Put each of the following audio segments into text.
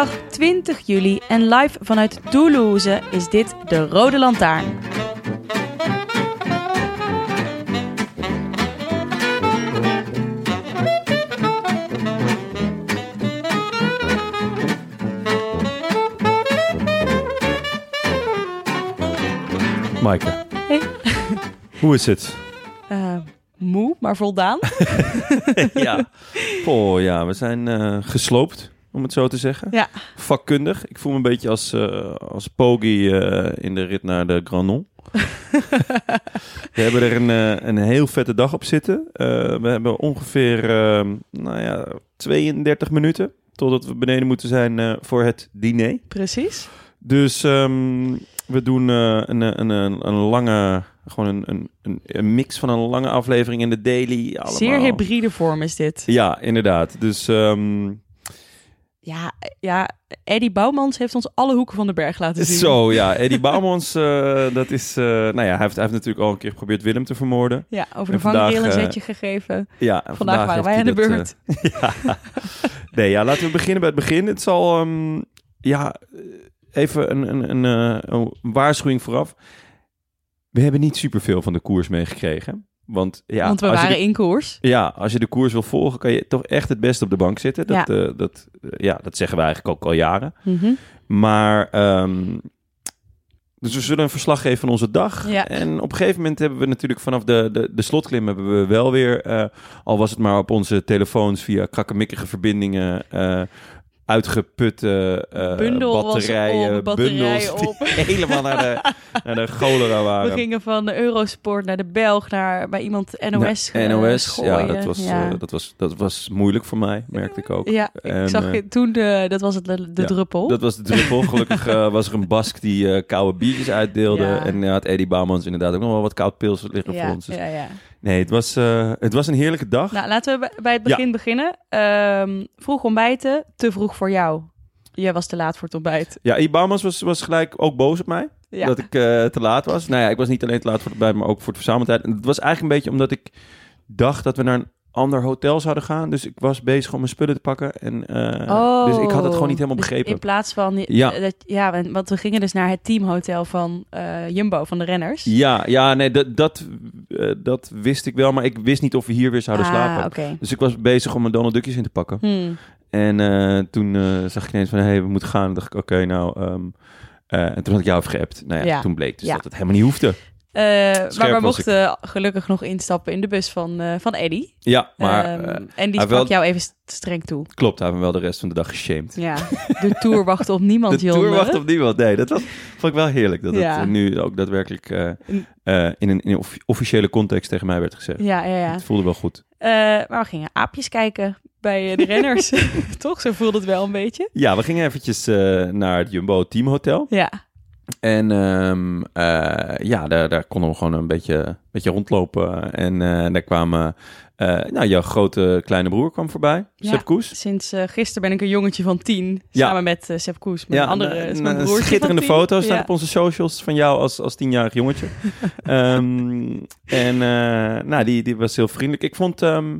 Is woensdag 20 juli en live vanuit Toulouse is dit de Rode Lantaarn. Maaike, Hey. hoe is het? Eh, moe, maar voldaan. ja. Oh ja, we zijn eh, gesloopt, om het zo te zeggen. Ja. Vakkundig. Ik voel me een beetje als, eh als Poggi eh, in de rit naar de Granon. we hebben er een, eh, een heel vette dag op zitten. We hebben ongeveer nou ja, 32 minuten totdat we beneden moeten zijn voor het diner. Precies. Dus ehm, we doen een, een, een, een lange, gewoon een, een, een, een mix van een lange aflevering in de daily. Allemaal. Zeer hybride vorm is dit. Ja, inderdaad. Dus ehm, Ja, ja, Eddie Bouwmans heeft ons alle hoeken van de berg laten zien. zo, ja. Eddie Bouwmans, eh, dat is... eh, nou ja, hij heeft, hij heeft natuurlijk al een keer geprobeerd Willem te vermoorden. Ja, over de vangrail een eh, zetje gegeven. Ja, Vandaag, waren wij aan de beurt. eh, ja. Nee, ja, laten we beginnen bij het begin. Het zal, ehm, ja, even een, een, een, eh, een waarschuwing vooraf. We hebben niet superveel van de koers meegekregen. Want ja, Want we als je waren de- in koers. Ja, als je de koers wil volgen, kan je toch echt het beste op de bank zitten. Dat, Ja. eh, dat, eh, ja, dat zeggen we eigenlijk ook al jaren. Mhm. Maar, ehm, dus we zullen een verslag geven van onze dag. Ja. En op een gegeven moment hebben we natuurlijk vanaf de, de, de slotklim hebben we wel weer, eh, al was het maar op onze telefoons via krakkemikkige verbindingen, uitgeputte eh, Bundel batterijen, op, batterijen bundels op. die helemaal naar de, naar de cholera waren. We gingen van de Eurosport naar de Belg, naar bij iemand NOS Ja, NOS, ja, dat was, Ja. eh, dat, was, dat was moeilijk voor mij, merkte ik ook. Ja, ik zag je toen, de, dat was het, de, de ja, druppel. Dat was de druppel. Gelukkig was er een Bask die koude biertjes uitdeelde. Ja. En uh, had Eddie Bouwmans inderdaad ook nog wel wat koud pils liggen voor ja, ons. Dus, ja, ja. Nee, het was, eh, het was een heerlijke dag. Nou, laten we bij- het begin beginnen. Ehm, vroeg ontbijten, te vroeg voor jou. Jij was te laat voor het ontbijt. Ja, Bouwmans was, was gelijk ook boos op mij. Ja. Dat ik eh, te laat was. Nou ja, ik was niet alleen te laat voor het ontbijt, maar ook voor het verzameltijd. En het was eigenlijk een beetje omdat ik dacht dat we naar een ander hotel zouden gaan. Dus ik was bezig om mijn spullen te pakken. En, eh, dus ik had het gewoon niet helemaal Dus begrepen. in plaats van... Ja. Dat, ja, want we gingen dus naar het teamhotel van eh, Jumbo, van de renners. Ja, ja, nee, dat, dat, eh, dat wist ik wel. Maar ik wist niet of we hier weer zouden ah, slapen. Dus ik was bezig om mijn Donald Duckjes in te pakken. Hmm. En toen zag ik ineens van, hé, hey, we moeten gaan. En dacht ik, oké, nou... ehm, eh, en toen had ik jou geappt. Nou ja, Ja. toen bleek dus Ja. dat het helemaal niet hoefde. Eh, maar we mochten gelukkig nog instappen in de bus van, eh van Eddie. Ja, maar Ehm, eh, en die sprak wel- jou even st- streng toe. klopt, hij heeft wel de rest van de dag geshamed. Ja, de tour wachtte op niemand, De Jonne. tour wacht op niemand. Nee, dat was, vond ik wel heerlijk. Dat Ja. het nu ook daadwerkelijk in een, in een offi- officiële context tegen mij werd gezegd. Ja, ja, ja. Het voelde wel goed. Maar we gingen aapjes kijken bij de renners. Toch? Zo voelde het wel een beetje. Ja, we gingen eventjes naar het Jumbo Teamhotel. Ja, En ehm, eh, ja, daar, daar konden we gewoon een beetje, beetje rondlopen. En eh, daar kwamen... eh, nou, jouw grote kleine broer kwam voorbij, Ja. Sepp Koes. sinds gisteren ben ik een jongetje van tien. Ja. Samen met Sepp Koes. Mijn andere mijn een broertje schitterende foto's staan Ja. op onze socials van jou als, als tienjarig jongetje. Ehm, en nou, die, die was heel vriendelijk. Ik vond, ehm,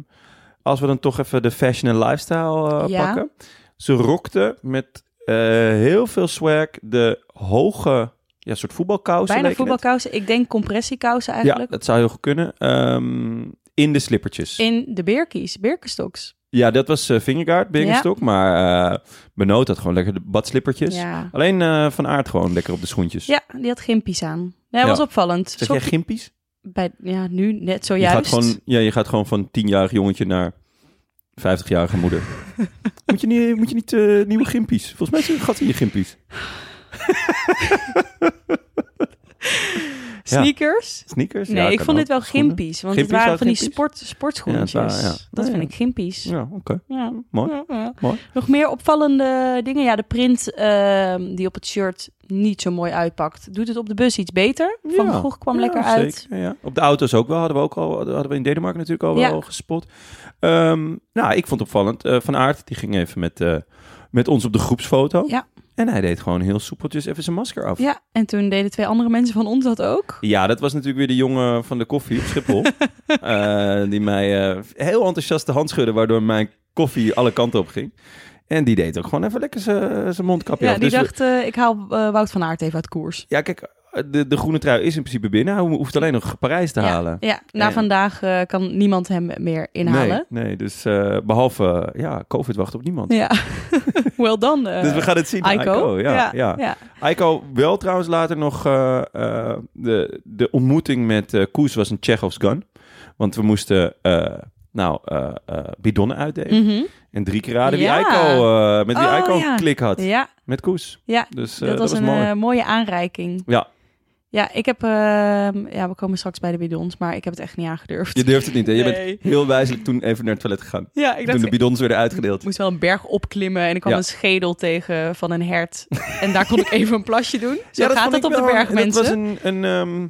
als we dan toch even de fashion en lifestyle Ja. pakken. Ze rockte met heel veel swag de hoge, ja, soort voetbalkousen. Bijna het. voetbalkousen. Ik denk compressiekousen Ja, eigenlijk. dat zou heel goed kunnen. Ehm, in de slippertjes. In de Beerkies, Birkenstocks. Ja, dat was uh, Vingegaard, Birkenstock. Maar uh, Benoot had gewoon lekker de badslippertjes. Ja. Alleen uh, Van Aert gewoon lekker op de schoentjes. Ja, die had gimpies aan. Ja, dat was opvallend. Zeg jij gimpies? Bij, ja, nu net zojuist. Je gaat gewoon, ja, je gaat gewoon van 10-jarig jongetje naar 50-jarige moeder. moet je niet, moet je niet uh, nieuwe gimpies? Volgens mij is er een gat in je gimpies. Sneakers? Sneakers? Nee, ja, ik vond dit wel gimpies. Want het waren van die sport, sportschoentjes. Ja, waar, ja. Dat vind ik gimpies. Ja, oké. Ja. Mooi. Mooi. Nog meer opvallende dingen? Ja, de print uh, die op het shirt niet zo mooi uitpakt. Doet het op de bus iets beter? Van ja, Gogh kwam lekker zeker, uit. Ja. Op de auto's ook wel. Hadden we ook al hadden we in Denemarken natuurlijk al wel gespot. Um, nou, ik vond het opvallend. Uh, van Aert, die ging even met, uh, met ons op de groepsfoto. Ja. En hij deed gewoon heel soepeltjes even zijn masker af. Ja, en toen deden twee andere mensen van ons dat ook. Ja, dat was natuurlijk weer de jongen van de koffie op Schiphol. uh, die mij uh, heel enthousiast de hand schudde, waardoor mijn koffie alle kanten op ging. En die deed ook gewoon even lekker zijn mondkapje ja, af. die Dus dacht, we... uh, ik haal Wout van Aert even uit koers. Ja, kijk, de, de groene trui is in principe binnen. Hij hoeft alleen nog Parijs te ja, halen. Ja, na en... vandaag uh, kan niemand hem meer inhalen. Nee, nee dus uh, behalve, ja, COVID wacht op niemand. Ja, well done. Uh, dus we gaan het zien. Aiko. Ja, ja, ja. ja. Aiko wel trouwens later nog uh, de, de ontmoeting met Koes was een Chekhov's gun. Want we moesten nou, bidonnen uitdelen. Mm -hmm. En drie keer raden wie Aiko, met wie oh, ja. klik had. Ja. Met Koes. Ja, dus, dat, was dat was een mooi. mooie aanreiking. Ja. Ja, ik heb... Uh, ja, we komen straks bij de bidons, maar ik heb het echt niet aangedurfd. Je durft het niet, hè? Je nee. bent heel wijzelijk toen even naar het toilet gegaan. Ja, ik dacht... Toen de bidons werden uitgedeeld. Ik moest wel een berg opklimmen en ik kwam Ja. een schedel tegen van een hert. en daar kon ik even een plasje doen. Zo Ja, dat gaat vond het ik op de wel- berg, en mensen. Dat was een, een, ehm,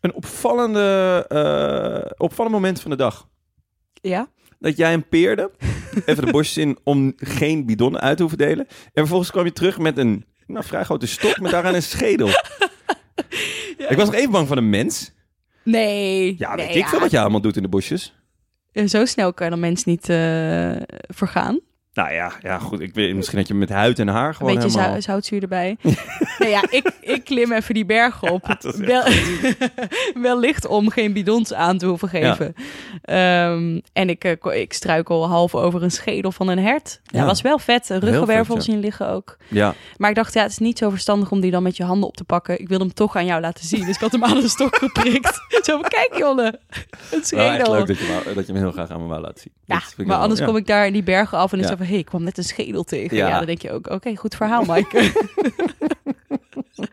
een opvallende, eh, opvallend moment van de dag. Ja? Dat jij hem peerde, even de bosjes in, om geen bidon uit te hoeven delen. En vervolgens kwam je terug met een nou, vrij grote stok met daaraan een schedel. Ik was nog even bang van een mens. Nee. Ja, nee, weet ik veel wat je allemaal doet in de bosjes. Zo snel kan een mens niet eh vergaan. Nou ja, ja goed. Ik weet, misschien dat je met huid en haar Een gewoon beetje helemaal... zou- zoutzuur erbij. nee, ja, ik, ik klim even die berg op. dat wel, wellicht om geen bidons aan te hoeven geven. Ehm, en ik, eh, ik struikel half over een schedel van een hert. Ja, Ja. was wel vet. Een vet, Ruggenwervel ja. zien liggen ook. Ja, Maar ik dacht, ja, het is niet zo verstandig om die dan met je handen op te pakken. Ik wil hem toch aan jou laten zien. Dus ik had hem aan een stok geprikt. Zo van, kijk Jonne, een wel echt schedel. leuk dat je, dat je hem heel graag aan me wou laten zien. Ja, Dat maar anders ja. kom ik daar in die bergen af en is Ja. Van, hé, hey, ik kwam net een schedel tegen. Ja. Ja, dan denk je ook, oké, goed verhaal, Mike.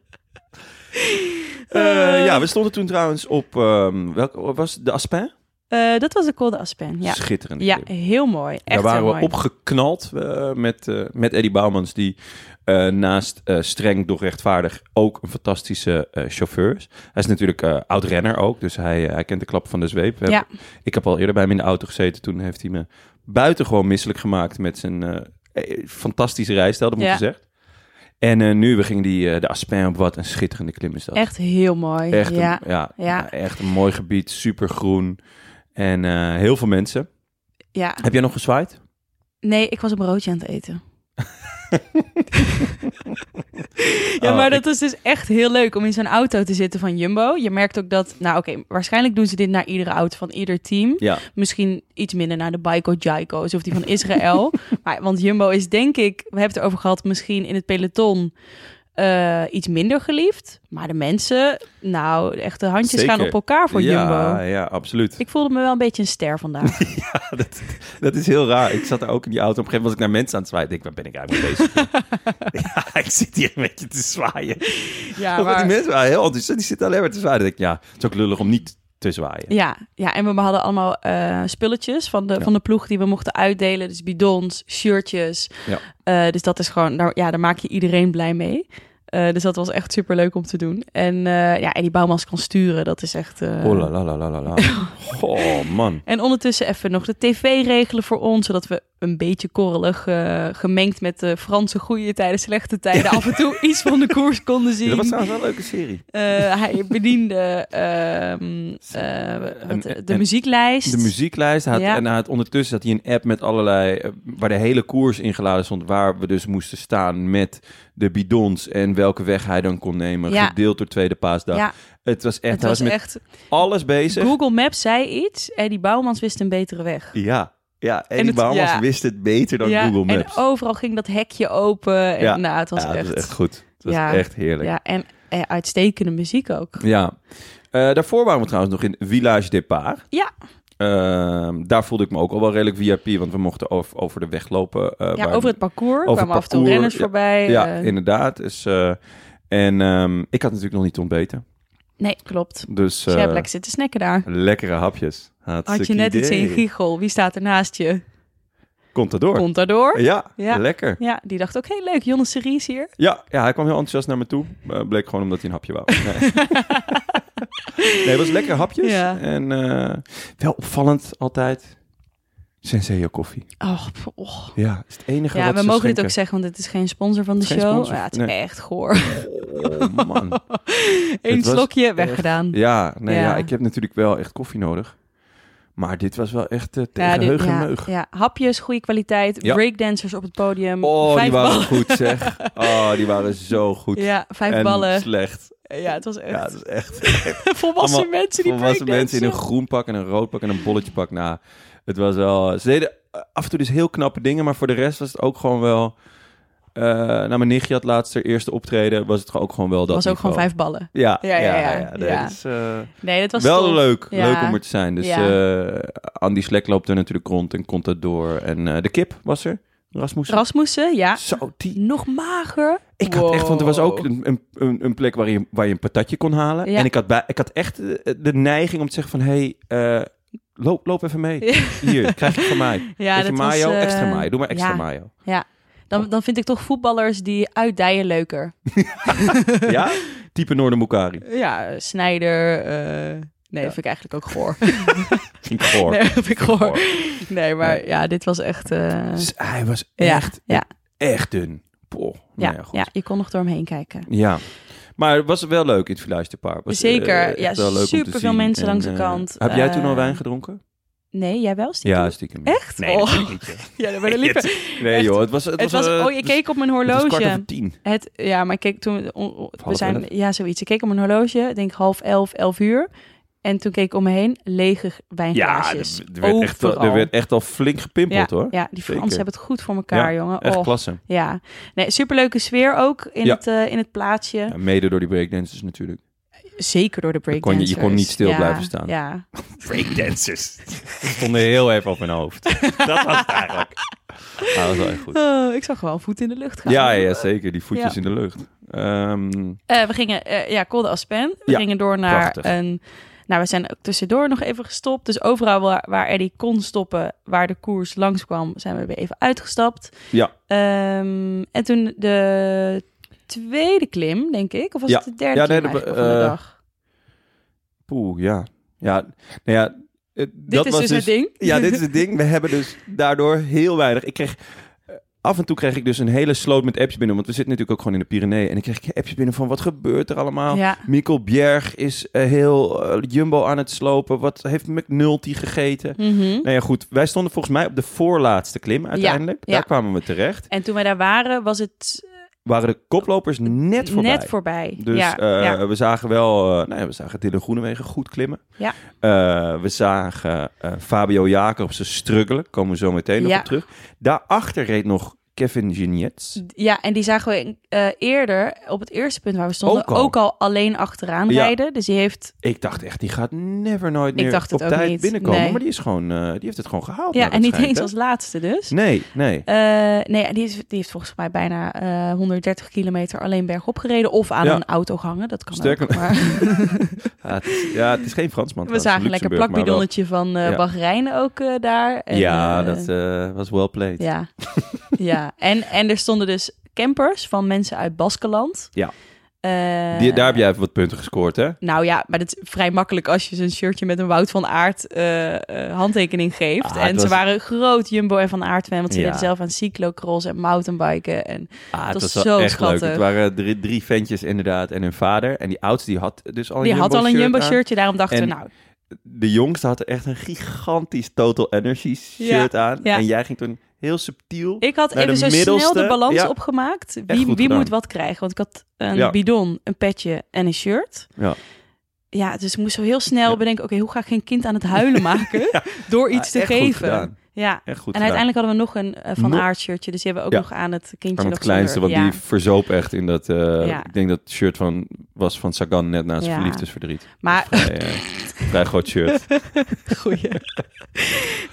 Eh, ja, we stonden toen trouwens op, ehm welke was de Aspen? Eh, dat was de Col de Aspen, ja. Schitterend. Ja, heel mooi. Echt Daar waren we mooi. opgeknald eh, met, eh met Eddie Bouwmans, die eh, naast eh, streng doch rechtvaardig ook een fantastische eh, chauffeur is. Hij is natuurlijk eh oud-renner ook, dus hij, hij kent de klap van de zweep. We Ja. hebben- ik heb al eerder bij hem in de auto gezeten, toen heeft hij me buitengewoon misselijk gemaakt met zijn eh, eh, fantastische rijstijl, dat moet Ja. gezegd. En eh, nu, we gingen die, de Aspen op, wat een schitterende klim is dat. Echt heel mooi. Echt, ja. een, ja, Ja. echt een mooi gebied, super groen. En heel veel mensen. ja. Heb jij nog gezwaaid? Nee, ik was een broodje aan het eten. ja, Oh, maar ik- dat is dus echt heel leuk om in zo'n auto te zitten van Jumbo. Je merkt ook dat, nou oké, waarschijnlijk doen ze dit naar iedere auto van ieder team. Ja. Misschien iets minder naar de Baiko Jaiko's of die van Israël. maar, want Jumbo is denk ik, we hebben het erover gehad, misschien in het peloton eh, iets minder geliefd. Maar de mensen, nou, echt de handjes Zeker. gaan op elkaar voor ja, Jumbo. Ja, absoluut. Ik voelde me wel een beetje een ster vandaag. dat, dat is heel raar. Ik zat er ook in die auto. Op een gegeven moment was ik naar mensen aan het zwaaien. Ik denk, waar ben ik eigenlijk mee bezig? ja, ik zit hier een beetje te zwaaien. ja, maar... die mensen waren heel enthousiast. Die zitten alleen maar te zwaaien. Dan denk ik, ja, het is ook lullig om niet te zwaaien. Ja, ja, en we hadden allemaal eh, spulletjes van de, Ja. van de ploeg die we mochten uitdelen. Dus bidons, shirtjes. Ja. Eh, dus dat is gewoon, daar, ja, daar maak je iedereen blij mee. Eh, dus dat was echt super leuk om te doen. En eh, ja, en die bouwmans kan sturen, dat is echt... Oh la la la la la. Oh man. En ondertussen even nog de tv regelen voor ons, zodat we een beetje korrelig eh, gemengd met de Franse goede tijden, slechte tijden, af en toe iets van de koers konden zien. Dat was trouwens wel een leuke serie. Eh, hij bediende ehm, eh, wat- de en- muzieklijst. De muzieklijst. Had, Ja. En had, ondertussen had hij een app met allerlei... waar de hele koers ingeladen stond. Waar we dus moesten staan met de bidons. En welke weg hij dan kon nemen. Ja. Gedeeld door tweede paasdag. Ja, Het was echt... het was was met echt... alles bezig. Google Maps zei iets en die Bouwmans wist een betere weg. Ja. Ja, en, En die het- Bahamas ja. wist het beter dan ja, Google en Maps. overal ging dat hekje open. En, Ja. Nou, het was ja, echt... dat is echt goed. Ja. echt heerlijk. Ja. Ja, en uitstekende muziek ook. Eh, daarvoor waren we trouwens nog in Village Depart. Ja. Ehm, daar voelde ik me ook al wel redelijk VIP, want we mochten over, over de weg lopen. eh, Ja, over het parcours over kwamen af en toe renners ja. voorbij. Ja, eh, inderdaad. Dus, en ehm, ik had natuurlijk nog niet ontbeten. Nee, klopt. Dus Dus jij hebt eh, lekker zitten snacken daar. lekkere hapjes. Had je net iets in. Giegel? Wie staat er naast je? Komt daardoor? Ja, Ja. lekker. Ja, die dacht ook, heel leuk, Jonne Series hier. Ja, ja, hij kwam heel enthousiast naar me toe. Eh, bleek gewoon omdat hij een hapje wou. Nee, nee het was lekker hapjes. Ja. En eh, wel opvallend altijd. Senseo koffie. Oh, oh. Ja, is het enige Ja, wat we mogen dit ook zeggen, want het is geen sponsor van de Het show. sponsor, Ja, het is nee. echt goor. Oh, man. Eén Het slokje, echt- weggedaan. Ja, nee, ja. Ja. ik heb natuurlijk wel echt koffie nodig. Maar dit was wel echt eh, tegen Ja, dit- heug en ja, meug. ja, hapjes, goede kwaliteit, breakdancers op het podium, Oh, die waren ballen. goed zeg. Oh, die waren zo goed. Ja, vijf en ballen. slecht. Ja, het was echt Ja, is echt volwassen mensen die volwassen mensen in een groen pak en een rood pak en een bolletje pak. Nou, het was wel... Ze deden eh, af en toe dus heel knappe dingen, maar voor de rest was het ook gewoon wel... eh nou, mijn nichtje had laatst haar eerste optreden, was het ook gewoon wel dat was ook gewoon vijf ballen. Ja, Ja, ja, ja. nee, Ja. eh, Nee, dat was wel tof. leuk. Leuk om er te zijn. Dus eh, Andy Slek loopt er natuurlijk rond en komt dat door. En de kip was er. Rasmus. Rasmussen, ja. Zo, die... Nog mager. Ik had echt, want er was ook een, een, een, plek waar je, waar je een patatje kon halen. En ik had, bij, ik had echt de, neiging om te zeggen van... Hé, hey, loop, loop even mee. Hier, krijg je van mij. Ja, Beetje dat was, mayo, eh, extra mayo. Doe maar extra ja. mayo. Dan, dan vind ik toch voetballers die uitdijen leuker. Ja? Type Noordermoekari. Ja, Snijder. eh, nee, dat vind ik eigenlijk ook goor. Vind ik goor. Nee, vind ik goor. Nee, maar ja, dit was echt... eh, Dus hij was ja, echt, ja, echt dun. Poh. Nou ja, ja, goed. ja, je kon nog door hem heen kijken. Ja. Maar het was wel leuk in het Village de Park. Was, eh, Zeker. echt Ja, superveel zien. mensen En, langs de eh, kant. Heb jij toen al Eh, wijn gedronken? Nee, jij wel, stiekem? Ja, stiekem. Echt? Nee, Oh. niet. Ja, dat ben ik liever. Nee joh, het was... Het, Het was, eh, oh, je keek op mijn was- het was kwart horloge. over tien. Het, ja, maar ik keek toen... on- on- we zijn, ja, zoiets. Ik keek op mijn horloge, ik denk half elf, elf uur. En toen keek ik om me heen, lege Ja, wijnglaasjes. er, er werd echt, er werd echt al flink gepimpeld ja, hoor. Ja, die Fransen hebben het goed voor elkaar, jongen. Echt klasse. ja. Nee, superleuke sfeer ook in, Ja. het, eh, in het plaatsje. Ja, mede door die breakdancers natuurlijk. Zeker door de kon je- je breakdancers. kon niet stil Ja, blijven staan. Ja, Breakdancers. Stonden heel even op mijn hoofd. Dat was het eigenlijk. Ah, dat was echt goed. Oh, ik zag gewoon voet in de lucht gaan. Ja, ja, zeker. Die voetjes Ja. in de lucht. Ehm, Eh, we gingen, eh, ja, Col de Aspen. We Ja, gingen door naar prachtig. een... Nou, we zijn ook tussendoor nog even gestopt. Dus overal waar, waar Eddie kon stoppen, waar de koers langskwam, zijn we weer even uitgestapt. ja, Ehm, en toen de tweede klim, denk ik. Of was Ja. het de derde Ja, klim nee, de- eigenlijk van de eh, dag? poeh, ja. Ja, nou ja. Dit dat is was dus het ding. Ja, dit is het ding. We hebben dus daardoor heel weinig. Ik kreeg. Af en toe kreeg ik dus een hele sloot met appjes binnen. Want we zitten natuurlijk ook gewoon in de Pyreneeën. En ik kreeg appjes binnen van wat gebeurt er allemaal? Ja. Mikkel Bjerg is eh, heel eh, Jumbo aan het slopen. Wat heeft McNulty gegeten? Mhm. Nou ja, goed. Wij stonden volgens mij op de voorlaatste klim uiteindelijk. ja. Daar kwamen we terecht. En toen wij daar waren, was het Waren de koplopers net voorbij. net voorbij. Dus ja, eh, ja. we zagen wel, eh nou ja, we zagen Dylan Groenewegen goed klimmen. Ja. Eh, we zagen Fabio Jacobsen struggelen, komen we zo meteen nog op terug. Daarachter reed nog Kevin Geniets. Ja, en die zagen we eh, eerder op het eerste punt waar we stonden Ook ook al. al, alleen achteraan Ja. rijden. Dus die heeft Ik dacht echt, die gaat never nooit meer op tijd niet. binnenkomen. Nee. Maar die, is gewoon, eh, die heeft het gewoon gehaald. ja en niet schijnt, eens hè? als laatste dus. Nee, nee. Eh, nee, die, is, die heeft volgens mij bijna eh, 130 kilometer alleen bergop gereden of aan Ja. een auto gehangen. Dat kan Sterker ook. Maar Ja, het is, ja, het is geen Fransman. we zagen een lekker plakbidonnetje van. Bahrein ook daar. En, Ja, dat was well played. Ja, ja. En, en er stonden dus campers van mensen uit Baskeland. Ja. Eh, Die, daar heb jij even wat punten gescoord, hè? Nou ja, maar het is vrij makkelijk als je zo'n shirtje met een Wout van Aert eh, eh, handtekening geeft. Ah, en ze waren groot Jumbo en Van Aert fan, want ze Ja. deden zelf aan cyclocross en mountainbiken. En Ah, het was zo echt schattig. leuk. Het waren drie, drie ventjes inderdaad en hun vader. En die oudste die had dus al een die had al een Jumbo shirtje, daarom dachten En- we nou, De jongste had echt een gigantisch Total Energy shirt aan. ja. En jij ging toen heel subtiel... ik had even zo snel de balans Ja. opgemaakt. Wie, wie moet wat krijgen? Want ik had een Ja. bidon, een petje en een shirt. Ja. Ja, dus ik moest zo heel snel bedenken, oké, hoe ga ik geen kind aan het huilen maken door iets Ah, te geven? Ja. Echt goed en gedaan. uiteindelijk hadden we nog een eh, Van Aert shirtje. Dus die hebben we ook Ja. nog aan het kindje Van nog het kleinste, want die verzoop echt in dat... eh, Ja. Ik denk dat het shirt van, was van Sagan net na zijn Ja. verliefdesverdriet. Maar Vrij, eh, vrij groot shirt. Goeie.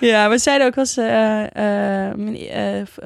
ja, we zeiden ook als eh eh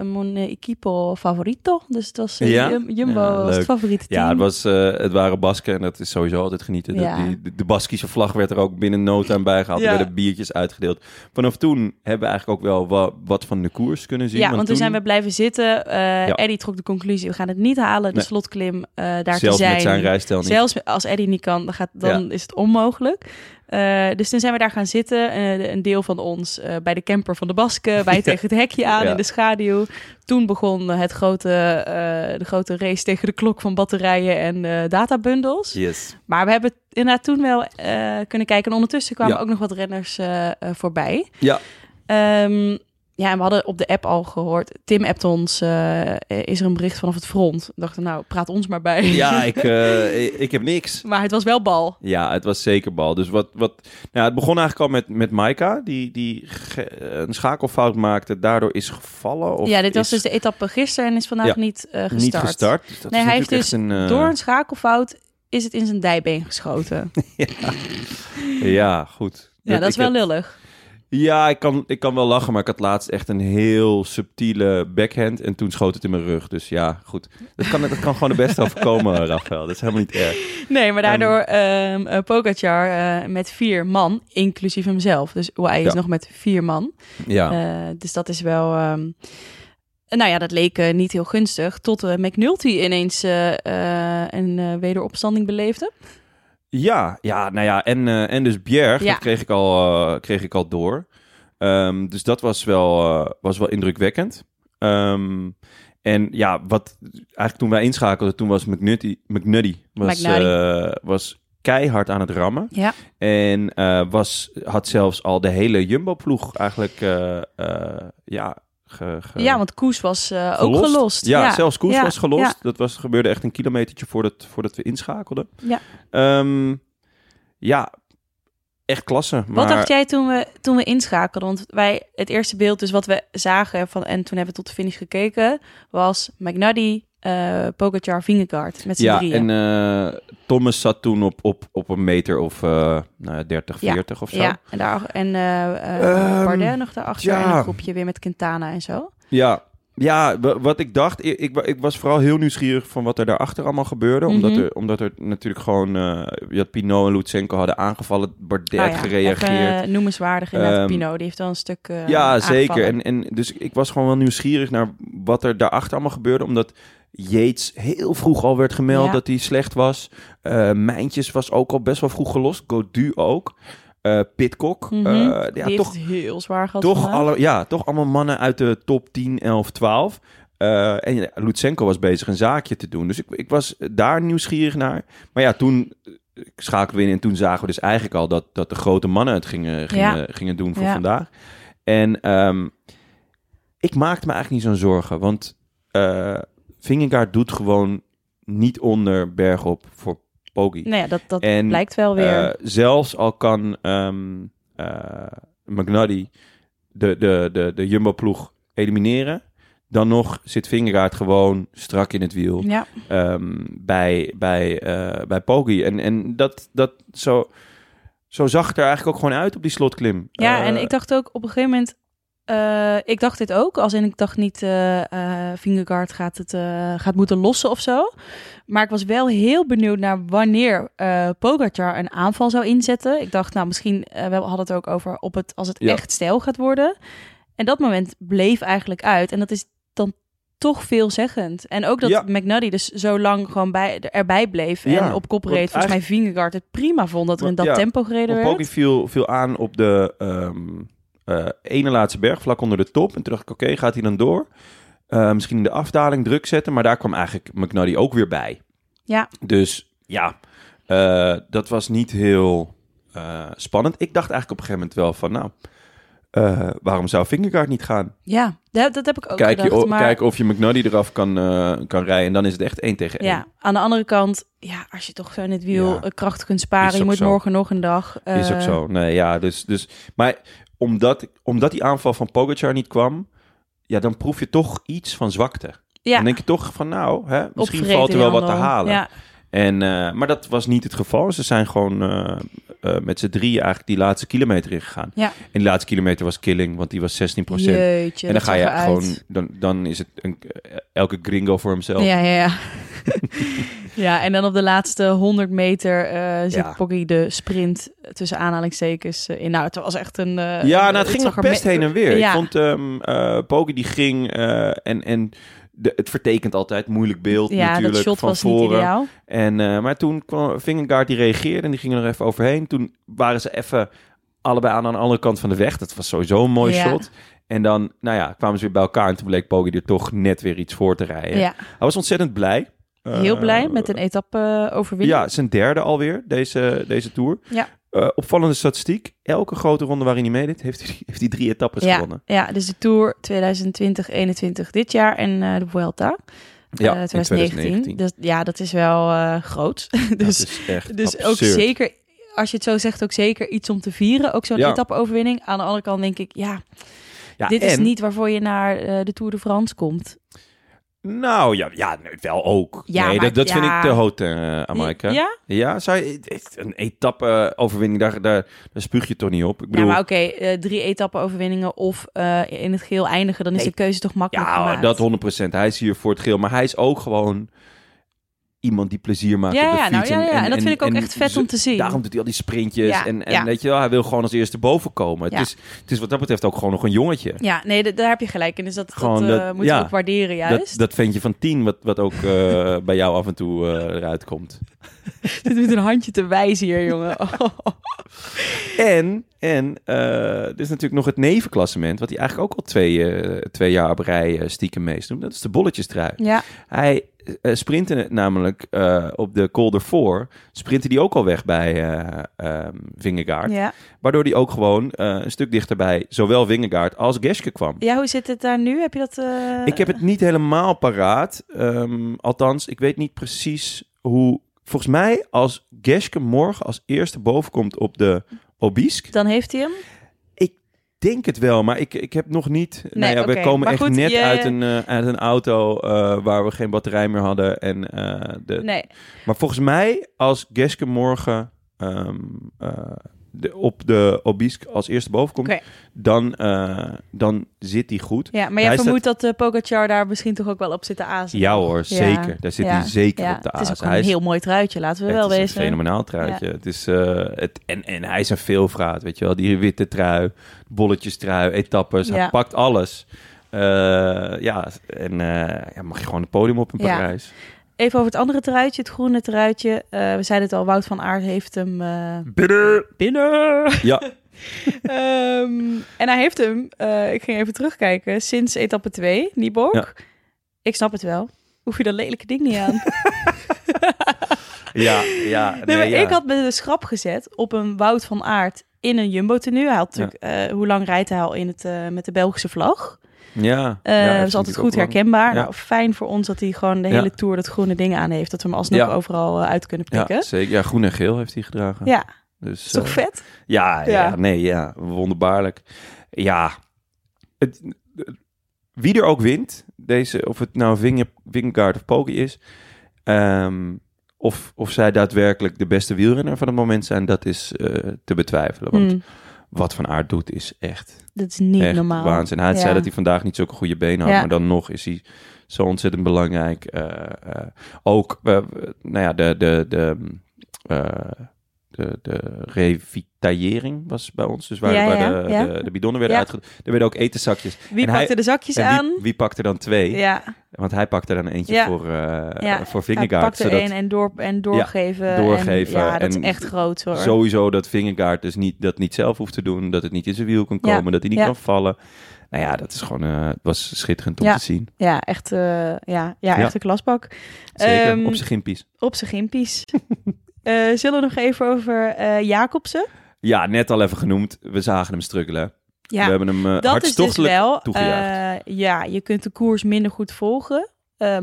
mijn eh, equipo favorito. Dus het was Jumbo Ja, was het favoriete team. Ja, het, was, eh, het waren Basken en dat is sowieso altijd genieten. De, die, de, de Baskische vlag werd er ook binnen no time bij gehaald. Ja. Er werden biertjes uitgedeeld. Vanaf toen hebben we eigenlijk ook wel wa- wat van de koers kunnen zien. ja, want toen toen zijn we blijven zitten. Eh Ja. Eddie trok de conclusie, we gaan het niet halen, de Nee. slotklim eh, daar te zelfs zijn. met zijn rijstijl niet. Zelfs als Eddie niet kan, dan, gaat, dan is het onmogelijk. Eh, dus toen zijn we daar gaan zitten. Een deel van ons bij de camper van de Basken. Wij tegen het hekje aan in de schaduw. Toen begon het grote, de grote race tegen de klok van batterijen en databundles. Yes. Maar we hebben inderdaad toen wel kunnen kijken. En ondertussen kwamen ook nog wat renners voorbij. Ja. Ehm, ja, en we hadden op de app al gehoord. Tim appt ons, eh, is er een bericht vanaf het front. We dachten, nou, praat ons maar bij. Ja, ik, eh, ik, ik heb niks. Maar het was wel bal. Ja, het was zeker bal. Dus wat, wat, nou, het begon eigenlijk al met, met Maika, die, die ge- een schakelfout maakte, daardoor is gevallen. Of ja, dit was is dus de etappe gisteren en is vandaag Ja, niet eh, gestart. niet gestart. Dus Nee, hij heeft dus een, eh, door een schakelfout is het in zijn dijbeen geschoten. Ja, goed. ja, dat is wel heb- lullig. Ja, ik kan, ik kan wel lachen, maar ik had laatst echt een heel subtiele backhand en toen schoot het in mijn rug. Dus ja, goed. Dat kan, dat kan gewoon de beste overkomen, Rafael. Dat is helemaal niet erg. Nee, maar daardoor eh, Pogacar eh, met vier man, inclusief hemzelf. Dus hij is Ja. nog met vier man. Ja, Eh, dus dat is wel... ehm, nou ja, dat leek niet heel gunstig. Tot eh, McNulty ineens een wederopstanding beleefde. Ja, ja nou ja. En, eh, en dus Bjerg, Ja. dat kreeg ik al, eh, kreeg ik al door. Ehm, dus dat was wel, eh, was wel indrukwekkend. Ehm, en ja, wat eigenlijk toen wij inschakelden, toen was McNutty, McNuddy was, was keihard aan het rammen. Ja. En was, had zelfs al de hele Jumbo-ploeg eigenlijk, ja... Ge, ge- ja, want Koes was eh, ook gelost. Ja, zelfs Koes Ja, was gelost. ja. Dat was, gebeurde echt een kilometertje voordat, voordat we inschakelden. Ja. Ehm, ja, echt klasse. Maar, Wat dacht jij toen we, toen we inschakelden? Want wij, het eerste beeld, dus wat we zagen van, en toen hebben we tot de finish gekeken, was McNuddy, eh Pogacar, Vingegaard met z'n Ja, drieën. en eh, Thomas zat toen op, op, op een meter of ja, 30, Ja, 40 of zo. ja, en, daar, en Bardet nog daarachter ja. en een groepje weer met Quintana en zo. Ja, ja wa- wat ik dacht, ik, ik, wa- ik was vooral heel nieuwsgierig van wat er daarachter allemaal gebeurde. omdat, Mhm. er, omdat er natuurlijk gewoon, je had Pinot en Lutsenko hadden aangevallen, Bardet Nou ja, gereageerd. Even, eh, noemenswaardig inderdaad, Ehm, Pino. Die heeft wel een stuk eh, ja, zeker. En, en dus ik was gewoon wel nieuwsgierig naar wat er daarachter allemaal gebeurde. Omdat Yates heel vroeg al werd gemeld Ja. dat hij slecht was. Eh Mijntjes was ook al best wel vroeg gelost. Godu ook. Eh Pitcock. Mhm. eh, ja, heeft toch, het heel zwaar gehad toch, alle, ja, toch allemaal mannen uit de top 10, 11, 12. Eh, en ja, Lutsenko was bezig een zaakje te doen. Dus ik, ik was daar nieuwsgierig naar. Maar ja, toen eh, schakelden we in en toen zagen we dus eigenlijk al dat, dat de grote mannen het gingen, gingen, Ja. gingen doen voor Ja. vandaag. En ehm, ik maakte me eigenlijk niet zo'n zorgen. Want eh Vingegaard doet gewoon niet onder bergop voor Poggi. Nou ja, dat, dat En, blijkt wel weer. Eh, zelfs al kan eh, McNuddy de, de, de, de Jumbo-ploeg elimineren... dan nog zit Vingegaard gewoon strak in het wiel ja. ehm, bij, bij, eh bij Poggi. En, en dat, dat zo, zo zag het er eigenlijk ook gewoon uit op die slotklim. Ja, en ik dacht ook op een gegeven moment... eh, ik dacht dit ook, als in ik dacht niet... eh Vingegaard gaat het gaat moeten lossen of zo. Maar ik was wel heel benieuwd naar wanneer Pogacar een aanval zou inzetten. Ik dacht, nou misschien... we hadden het ook over op het, als het Ja. echt stijl gaat worden. En dat moment bleef eigenlijk uit. En dat is dan toch veelzeggend. En ook dat Ja. McNuddy dus zo lang gewoon bij, erbij bleef en Ja, op kop reed. Volgens mij Vingegaard het prima vond dat er in dat tempo gereden werd. Poggi viel, viel aan op de ehm, eh, ene laatste berg, vlak onder de top. En toen dacht ik, oké, gaat hij dan door? Eh, misschien in de afdaling druk zetten. Maar daar kwam eigenlijk McNuddy ook weer bij. Ja. Dus ja, eh, dat was niet heel spannend. Ik dacht eigenlijk op een gegeven moment wel van, nou, waarom zou Vingegaard niet gaan? Ja, dat, dat heb ik ook Kijk, je, gedacht. o- maar Kijken of je McNuddy eraf kan, kan rijden. En dan is het echt één tegen één. ja, aan de andere kant, ja, als je toch zo in het wiel Ja, kracht kunt sparen, je moet zo. morgen nog een dag. Is ook zo. Nee, ja, dus, dus... Maar omdat, omdat die aanval van Pogacar niet kwam, ja, dan proef je toch iets van zwakte. Ja, Dan denk je toch van, nou, hè, misschien valt er wel wat te halen. Ja, En, eh, maar dat was niet het geval. Ze zijn gewoon eh, eh, met z'n drieën eigenlijk die laatste kilometer ingegaan. Ja. En die laatste kilometer was killing, want die was 16 jeetje. En dan ga je gewoon, dan, dan is het een, elke gringo voor hemzelf. Ja, ja, ja. ja, en dan op de laatste 100 meter eh zit Ja. Poggi de sprint tussen aanhalingstekens eh, in. Nou, het was echt een... eh, Ja, nou, het ging nog best heen en weer. Ja. Ik vond um, Poggi die ging en, en de, het vertekent altijd moeilijk beeld Ja, natuurlijk dat shot van was voren. niet ideaal. En, maar toen kwam Vingegaard die reageerde en die ging er nog even overheen. Toen waren ze even allebei aan de andere kant van de weg. Dat was sowieso een mooi Ja. shot. En dan, nou ja, kwamen ze weer bij elkaar en toen bleek Poggi er toch net weer iets voor te rijden. Ja, Hij was ontzettend blij. Heel Eh, blij met een etappe-overwinning. Ja, zijn derde alweer, deze, deze Tour. Ja. Eh, opvallende statistiek. Elke grote ronde waarin hij meedeed, heeft hij, heeft hij drie etappes ja, gewonnen. ja, dus de Tour 2020-21 dit jaar en eh, de Vuelta Ja, eh, in 2019. 2019. Dus, ja, dat is wel eh, groot. Dat dus is echt dus ook zeker, als je het zo zegt, ook zeker iets om te vieren. Ook zo'n Ja. etappe-overwinning. Aan de andere kant denk ik, ja, Ja, dit is niet waarvoor je naar eh, de Tour de France komt. Nou ja, ja wel ook. Ja, nee, maar- dat, dat vind ik te hoog, uh, Amaika. Ja? Ja, zou een etappe-overwinning, daar, daar, daar spuug je toch niet op. Ik bedoel, Ja, maar oké, eh, drie etappe-overwinningen of eh, in het geheel eindigen, dan is Nee. de keuze toch makkelijk ja, gemaakt. dat 100%. Hij is hier voor het geel, maar hij is ook gewoon iemand die plezier maakt Ja, op de fiets. nou, ja, ja, en dat vind ik ook echt vet om te zien. Daarom doet hij al die sprintjes Ja, en, en ja. weet je wel, hij wil gewoon als eerste boven komen. Het, is, het is wat dat betreft ook gewoon nog een jongetje. Ja, nee, daar heb je gelijk in. Dus dat, Gewoon dat, eh, dat- ja, we ook waarderen Dat, juist. dat ventje van tien, wat, wat ook eh, bij jou af en toe eh, eruit komt. Dit met een handje te wijzen hier, jongen. Oh. En, en er is natuurlijk nog het nevenklassement, wat hij eigenlijk ook al twee, twee jaar op rij stiekem meesdoet. Dat is de bolletjestrui. Ja, Hij eh, sprintte het namelijk eh, op de Col d'Or, sprintte die ook al weg bij ehm, Vingegaard. ja. Waardoor hij ook gewoon een stuk dichterbij zowel Vingegaard als Geske kwam. ja, hoe zit het daar nu? Heb je dat... Ik heb het niet helemaal paraat. Ehm, althans, ik weet niet precies hoe... Volgens mij, als Geske morgen als eerste boven komt op de Obisque... Dan heeft hij hem? Denk het wel, maar ik, ik heb nog niet... nou ja, we komen Maar echt goed, net je- uit, een, eh, uit een auto eh, waar we geen batterij meer hadden. En, eh, de, Nee. Maar volgens mij, als Geske morgen ehm, eh, de, op de Obisque als eerste boven komt... Dan, eh, dan zit hij goed. Ja, maar jij vermoedt dat uh, Pogacar daar misschien toch ook wel op zit te azen. Ja hoor, zeker. Daar zit ja, hij zeker ja. op de Het is ook een heel mooi truitje, laten we het wel is wezen. een fenomenaal truitje. Het is, eh, het, en, en hij is een veelvraat, weet je wel. Die witte trui, bolletjestrui, etappes. Hij pakt alles. Eh, ja, en eh, ja, mag je gewoon het podium op in. Parijs. Even over het andere truitje, het groene truitje. Eh, we zeiden het al, Wout van Aert heeft hem eh, Binnen! binnen. Ja, Ehm, en hij heeft hem, eh, ik ging even terugkijken, sinds etappe 2, Nieborg. Ja. Ik snap het wel. Hoef je dat lelijke ding niet aan. ja, ja. Nee, maar ja. ik had me de schrap gezet op een Wout van Aert in een Jumbo-tenue. Hij had natuurlijk, eh, hoe lang rijdt hij al in het, eh, met de Belgische vlag? Ja, ja, dat is altijd goed herkenbaar. Ja. Nou, fijn voor ons dat hij gewoon de Ja. hele Tour dat groene ding aan heeft. Dat we hem alsnog overal eh, uit kunnen pikken. Ja, zeker. Ja, groen en geel heeft hij gedragen. ja Dus, is toch eh, vet? Ja, ja. Nee, ja, wonderbaarlijk. Ja, het, wie er ook wint, deze, of het nou Vingegaard of Poggi is, ehm, of, of zij daadwerkelijk de beste wielrenner van het moment zijn, dat is te betwijfelen. Want Hmm, wat Van Aert doet is echt, dat is niet echt normaal. waanzin. Hij Ja. zei dat hij vandaag niet zulke goede benen had, Ja. maar dan nog is hij zo ontzettend belangrijk. Eh, ook, eh, nou ja, de... de, de eh, de, de revitaillering was bij ons. Dus waar, Ja, waar ja, de, ja. de, de bidonnen werden uitgedaan. Er werden ook etenzakjes. Wie En hij- pakte de zakjes En aan? wie, wie pakte dan twee? Ja, Want hij pakte dan eentje voor, ja. voor Vingegaard. pakte zodat één en, door, en doorgeven. doorgeven En, ja, dat en is echt groot hoor. Sowieso dat Vingegaard dus niet, dat niet zelf hoeft te doen. Dat het niet in zijn wiel kan komen. Dat hij niet kan vallen. Nou ja, dat is gewoon, eh, het was schitterend om Ja. te zien. Ja, echt, eh, ja, ja, echt een klasbak. Zeker, Ehm, op zijn gimpies. Op zijn gimpies. Eh, zullen we nog even over eh Jacobsen? Ja, net al even genoemd. We zagen hem struggelen. Ja, We hebben hem uh, dat is dus wel. ja, je kunt de koers minder goed volgen.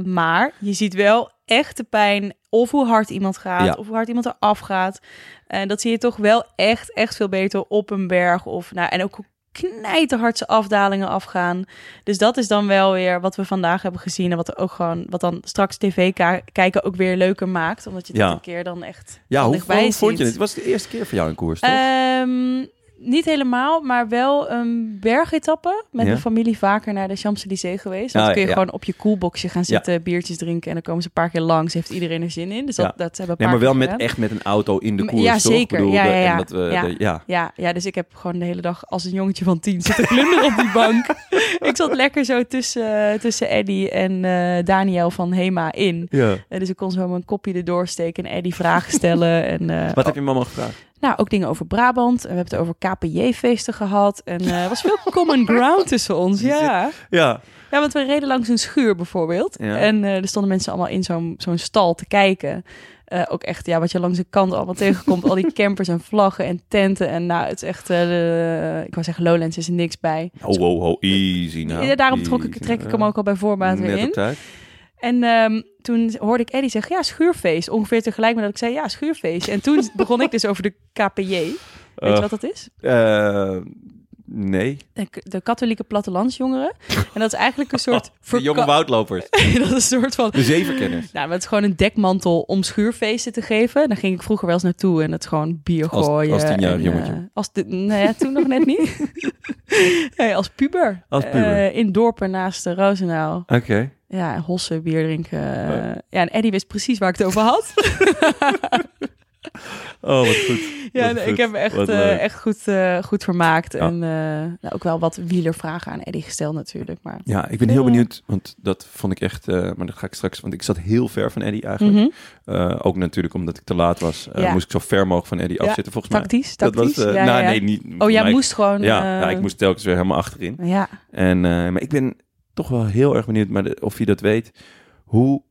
maar je ziet wel echt de pijn. Of hoe hard iemand gaat. Ja. Of hoe hard iemand eraf gaat. En dat zie je toch wel echt, echt veel beter op een berg. Of, nou, en ook knijterhardse afdalingen afgaan. Dus dat is dan wel weer wat we vandaag hebben gezien. En wat er ook gewoon, wat dan straks tv kijken ook weer leuker maakt. Omdat je het Ja. een keer dan echt Ja, hoe, vond je het? Het was de eerste keer voor jou in koers, toch? Ehm, niet helemaal, maar wel een bergetappe. Met Ja. mijn familie vaker naar de Champs-Élysées geweest. Dan Ah, kun je ja. gewoon op je koelboxje gaan zitten, biertjes drinken. En dan komen ze een paar keer langs. Heeft iedereen er zin in. Dus dat, Ja. dat hebben we nee, maar wel met, gedaan. echt met een auto in de koers, ja, zeker. Bedoel, Ja, de- ja, ja. En dat we, Ja. de- ja. Ja, ja, dus ik heb gewoon de hele dag als een jongetje van tien zitten glunderen op die bank. ik zat lekker zo tussen, tussen Eddie en eh, Daniel van Hema in. Ja. Eh, dus ik kon zo mijn kopje erdoor steken en Eddie vragen stellen. En, eh, Wat heb je mama gevraagd? Nou, ook dingen over Brabant. En we hebben het over KPJ-feesten gehad. En eh, er was veel common ground tussen ons. Ja. Ja. ja, want we reden langs een schuur bijvoorbeeld. Ja. En eh, er stonden mensen allemaal in zo'n zo'n stal te kijken. Eh, ook echt, ja, wat je langs de kant allemaal tegenkomt. al die campers en vlaggen en tenten. En nou, het is echt, eh, ik wou zeggen, Lowlands is er niks bij. Ho, ho, ho, easy nou. Ja, daarom trok ik, trek ik hem ook al bij voorbaat weer Net in. En ehm, toen hoorde ik Eddie zeggen, ja, schuurfeest. Ongeveer tegelijk met dat ik zei, ja, schuurfeest. En toen begon ik dus over de KPJ. Weet je Eh, wat dat is? eh, nee. de, de katholieke plattelandsjongeren. En dat is eigenlijk een soort... De jonge woudlopers. dat is een soort van... De zevenkenners. Nou, het is gewoon een dekmantel om schuurfeesten te geven. Daar ging ik vroeger wel eens naartoe en het is gewoon bier Als- gooien. als tienjarig en, jongetje. eh, als de, nou ja, toen nog net niet. nee, als puber. Als puber. In dorpen naast de Roosendaal. Oké. Ja, en hossen, bier drinken. Oh. Ja, en Eddie wist precies waar ik het over had. Oh, wat goed. ja, Wat nee, goed. ik heb me echt, eh, echt goed, eh, goed vermaakt. Ja. En eh, nou, ook wel wat wielervragen aan Eddie gesteld natuurlijk. Maar... Ja, ik ben heel benieuwd, want dat vond ik echt, maar dat ga ik straks, want ik zat heel ver van Eddie eigenlijk. Mhm. Ook natuurlijk omdat ik te laat was, Ja. moest ik zo ver mogelijk van Eddie Ja, afzitten volgens mij. Tactisch, Dat was, ja, nou nee, niet. Oh, jij moest gewoon... Ja, ja, ik moest telkens weer helemaal achterin. Ja, En, maar ik ben toch wel heel erg benieuwd, maar de- of je dat weet, hoe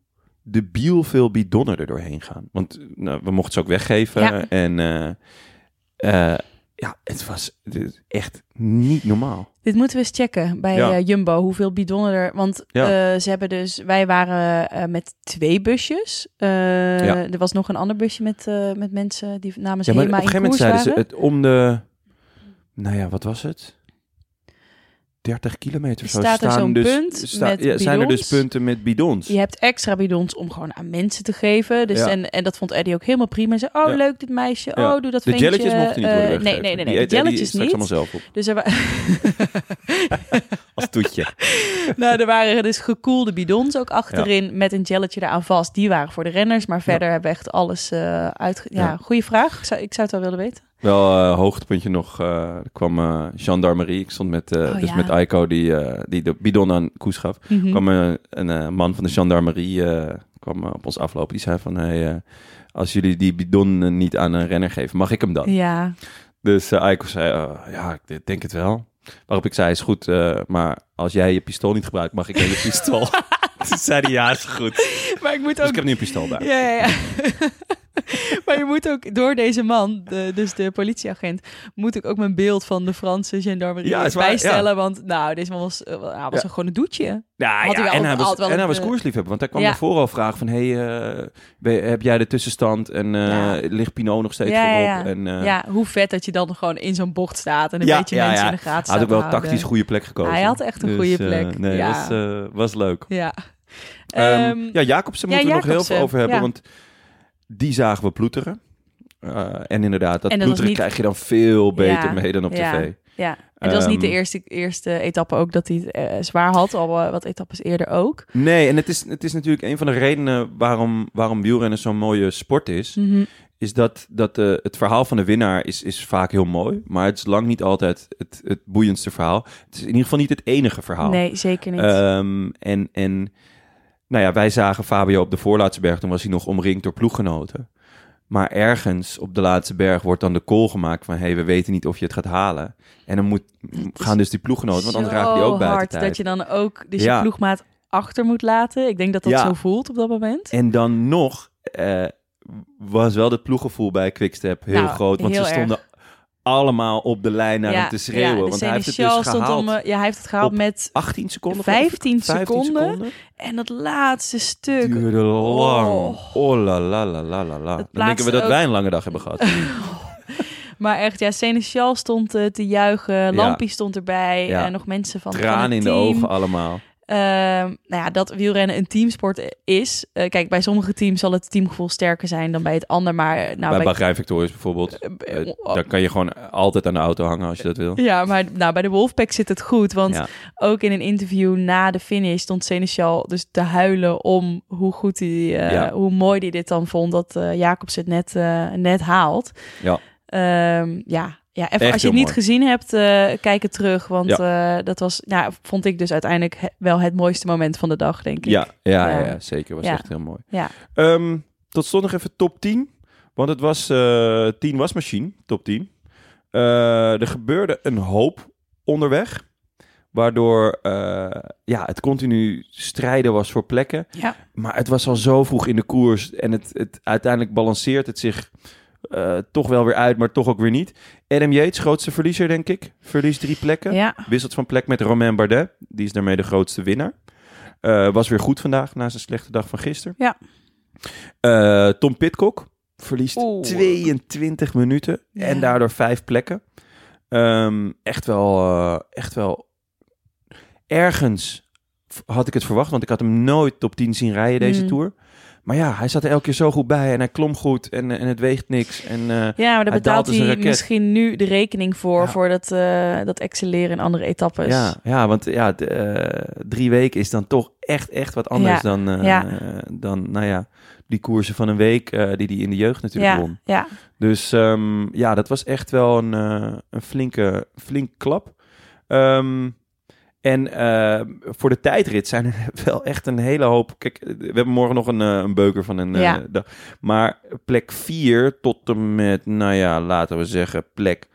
debiel veel bidonnen er doorheen gaan. Want nou, we mochten ze ook weggeven Ja. en eh, eh, ja, het was echt niet normaal. dit moeten we eens checken bij Ja. eh, Jumbo. Hoeveel bidonnen er... Want Ja. ze hebben dus... Wij waren met twee busjes. Er was nog een ander busje met, met mensen die namens Ja, maar op Hema een in gegeven moment zeiden ze het om de, nou ja, wat was het? 30 kilometer zo Staat er staan zo'n dus, punt sta- met ja, zijn er dus punten met bidons. Je hebt extra bidons om gewoon aan mensen te geven. Dus Ja. en, en dat vond Eddie ook helemaal prima. Hij zei, oh Ja. leuk dit meisje. Oh, doe dat de jelletjes mochten niet worden weggegeven. Nee, nee, nee. Die nee. eet De jelletjes niet. allemaal zelf op. Dus er, wa- Als toetje. nou, er waren dus gekoelde bidons ook achterin met een jelletje eraan vast. Die waren voor de renners, maar verder hebben we echt alles uh, uit. Ja, goede vraag. Ik zou, ik zou het wel willen weten. Wel eh, hoogtepuntje nog, eh, er kwam eh gendarmerie. Ik stond met, Oh, dus ja. met Aiko die, die de bidon aan Koes gaf. Mhm. kwam een man van de gendarmerie kwam, op ons aflopen. Die zei van, hey, als jullie die bidon niet aan een renner geven, mag ik hem dan? Ja, Dus Aiko zei, eh, ja, ik denk het wel. Waarop ik zei, is goed, eh, maar als jij je pistool niet gebruikt, mag ik je pistool. Toen zei hij, ja, is goed. maar ik moet Dus ook... ik heb nu een pistool bij. Ja, ja, ja. maar je moet ook door deze man, de, dus de politieagent, moet ik ook mijn beeld van de Franse gendarmerie Ja, waar, bijstellen. Want nou, deze man was, eh, was Ja. gewoon een doetje. Ja, Had hij ja wel en, hij was, en hij een, was eh, koersliefhebber. Want hij kwam Ja. ervoor al vragen van... hey, eh, heb jij de tussenstand? En Ja. ligt Pinot nog steeds voorop? ja. En, ja, hoe vet dat je dan gewoon in zo'n bocht staat en een Ja, beetje ja, mensen ja. in de gaten Hij had ook wel staat te tactisch goede plek gekozen. Hij had echt een Dus, goede plek, nee, ja. was, was leuk. Ja. Ehm, ja, Jacobsen ja, moeten we nog heel veel over hebben. ja. Want die zagen we ploeteren. Eh, en inderdaad, dat, dat ploeteren niet- krijg je dan veel beter Ja, mee dan op ja. tv. ja. En het was niet de Ehm, eerste, eerste etappe ook dat hij het eh, zwaar had. Al eh, wat etappes eerder ook. Nee, en het is, het is natuurlijk een van de redenen waarom, waarom wielrennen zo'n mooie sport is. Mhm. is dat, dat het verhaal van de winnaar is, is vaak heel mooi. Maar het is lang niet altijd het, het boeiendste verhaal. Het is in ieder geval niet het enige verhaal. Nee, zeker niet. Ehm, en, en nou ja, wij zagen Fabio op de voorlaatste berg. Toen was hij nog omringd door ploeggenoten. Maar ergens op de laatste berg wordt dan de call gemaakt van... hé, hey, we weten niet of je het gaat halen. En dan moet, gaan dus die ploeggenoten, want anders raken die ook buiten hard tijd. dat je dan ook dus Ja. je ploegmaat achter moet laten. Ik denk dat dat Ja. zo voelt op dat moment. En dan nog eh, was wel het ploeggevoel bij Quickstep heel Nou, groot. Want heel ze stonden allemaal op de lijn naar hem te schreeuwen. want hij heeft het dus gehaald. om, eh, ja, hij heeft het gehaald met 18 seconden? geloof ik? 15 seconden. En dat laatste stuk. Duurde lang. Oh. Oh, la la la la la. Dan denken we dat ook- wij een lange dag hebben gehad. Maar echt, ja, Seneschal stond eh, te juichen. Lampie stond erbij. Ja. en nog mensen van, het in de ogen allemaal. Ehm, nou ja, dat wielrennen een teamsport is. Eh, kijk, bij sommige teams zal het teamgevoel sterker zijn dan bij het ander. Maar nou, bij Bahrein Victorious bijvoorbeeld. eh, daar kan je gewoon altijd aan de auto hangen als je dat wil. Ja, maar nou, bij de Wolfpack zit het goed. Want Ja. ook in een interview na de finish stond Seneschal dus te huilen om hoe goed hij, Ja. hoe mooi hij dit dan vond dat Jacobs het net, net haalt. Ja. Ehm, ja. Ja, even als je het niet mooi. gezien hebt, eh, kijk het terug. Want eh, dat was, nou, vond ik dus uiteindelijk he- wel het mooiste moment van de dag, denk ik. Ja, ja, ja. Zeker. Was echt heel mooi. Ja. Ehm, tot slot nog even top 10. Want het was eh 10 wasmachine, top 10. Eh, er gebeurde een hoop onderweg. Waardoor ja, het continu strijden was voor plekken. Maar het was al zo vroeg in de koers. En het, het, uiteindelijk balanceert het zich eh, toch wel weer uit, maar toch ook weer niet. Adam Yates, grootste verliezer, denk ik. Verliest drie plekken. Ja. Wisselt van plek met Romain Bardet. Die is daarmee de grootste winnaar. Eh, was weer goed vandaag, na zijn slechte dag van gisteren. Ja. Eh, Tom Pitcock verliest Oeh. 22 minuten Ja. en daardoor vijf plekken. Ehm, echt, wel, echt wel ergens had ik het verwacht, want ik had hem nooit top 10 zien rijden deze Mm. Tour. Maar ja, hij zat er elke keer zo goed bij en hij klom goed en, en het weegt niks. En, eh, Ja, maar daar betaalt een hij misschien nu de rekening voor, Ja. voor dat, eh, dat excelleren in andere etappes. ja, ja, want ja, eh, drie weken is dan toch echt, echt wat anders Ja, dan, eh, ja. dan, nou ja, die koersen van een week eh, die hij in de jeugd natuurlijk won. ja. Dus ehm, ja, dat was echt wel een, eh, een flinke, flinke klap. Ehm, en eh, voor de tijdrit zijn er wel echt een hele hoop. Kijk, we hebben morgen nog een, eh, een beuker van een eh, dag. Maar plek 4 tot en met, nou ja, laten we zeggen, plek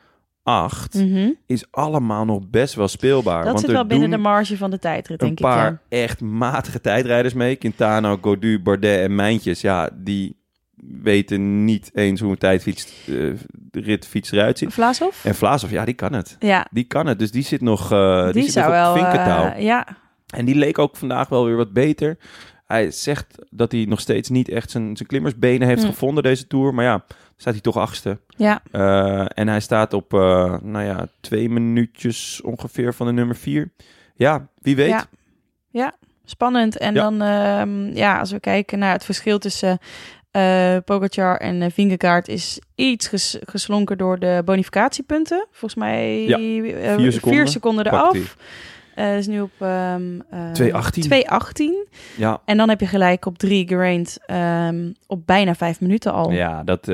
8 Mhm. is allemaal nog best wel speelbaar. Dat want zit wel binnen de marge van de tijdrit, een denk ik. paar Ja. echt matige tijdrijders mee. Quintana, Godu, Bardet en Mijntjes. Ja, die weten niet eens hoe een tijdfiets, de ritfiets eruit ziet. Vlaashoff? En Vlaasov, ja, die kan het. Ja, Die kan het. Dus die zit nog, eh die die, zit zou nog wel... eh, ja, En die leek ook vandaag wel weer wat beter. Hij zegt dat hij nog steeds niet echt zijn, zijn klimmersbenen heeft Hm. gevonden deze Tour. Maar ja, staat hij toch achtste. ja, en hij staat op, nou ja, twee minuutjes ongeveer van de nummer vier. Ja, wie weet. Ja. ja, spannend. En Ja. dan, ehm, ja, als we kijken naar het verschil tussen eh Pogacar en uh, Vingegaard... is iets ges- geslonken door de bonificatiepunten. Volgens mij Ja, eh, vier seconden vier seconden eraf. is nu op ehm eh, 2:18. 2:18. Ja, En dan heb je gelijk op drie Geraint ehm, op bijna vijf minuten al. ja dat,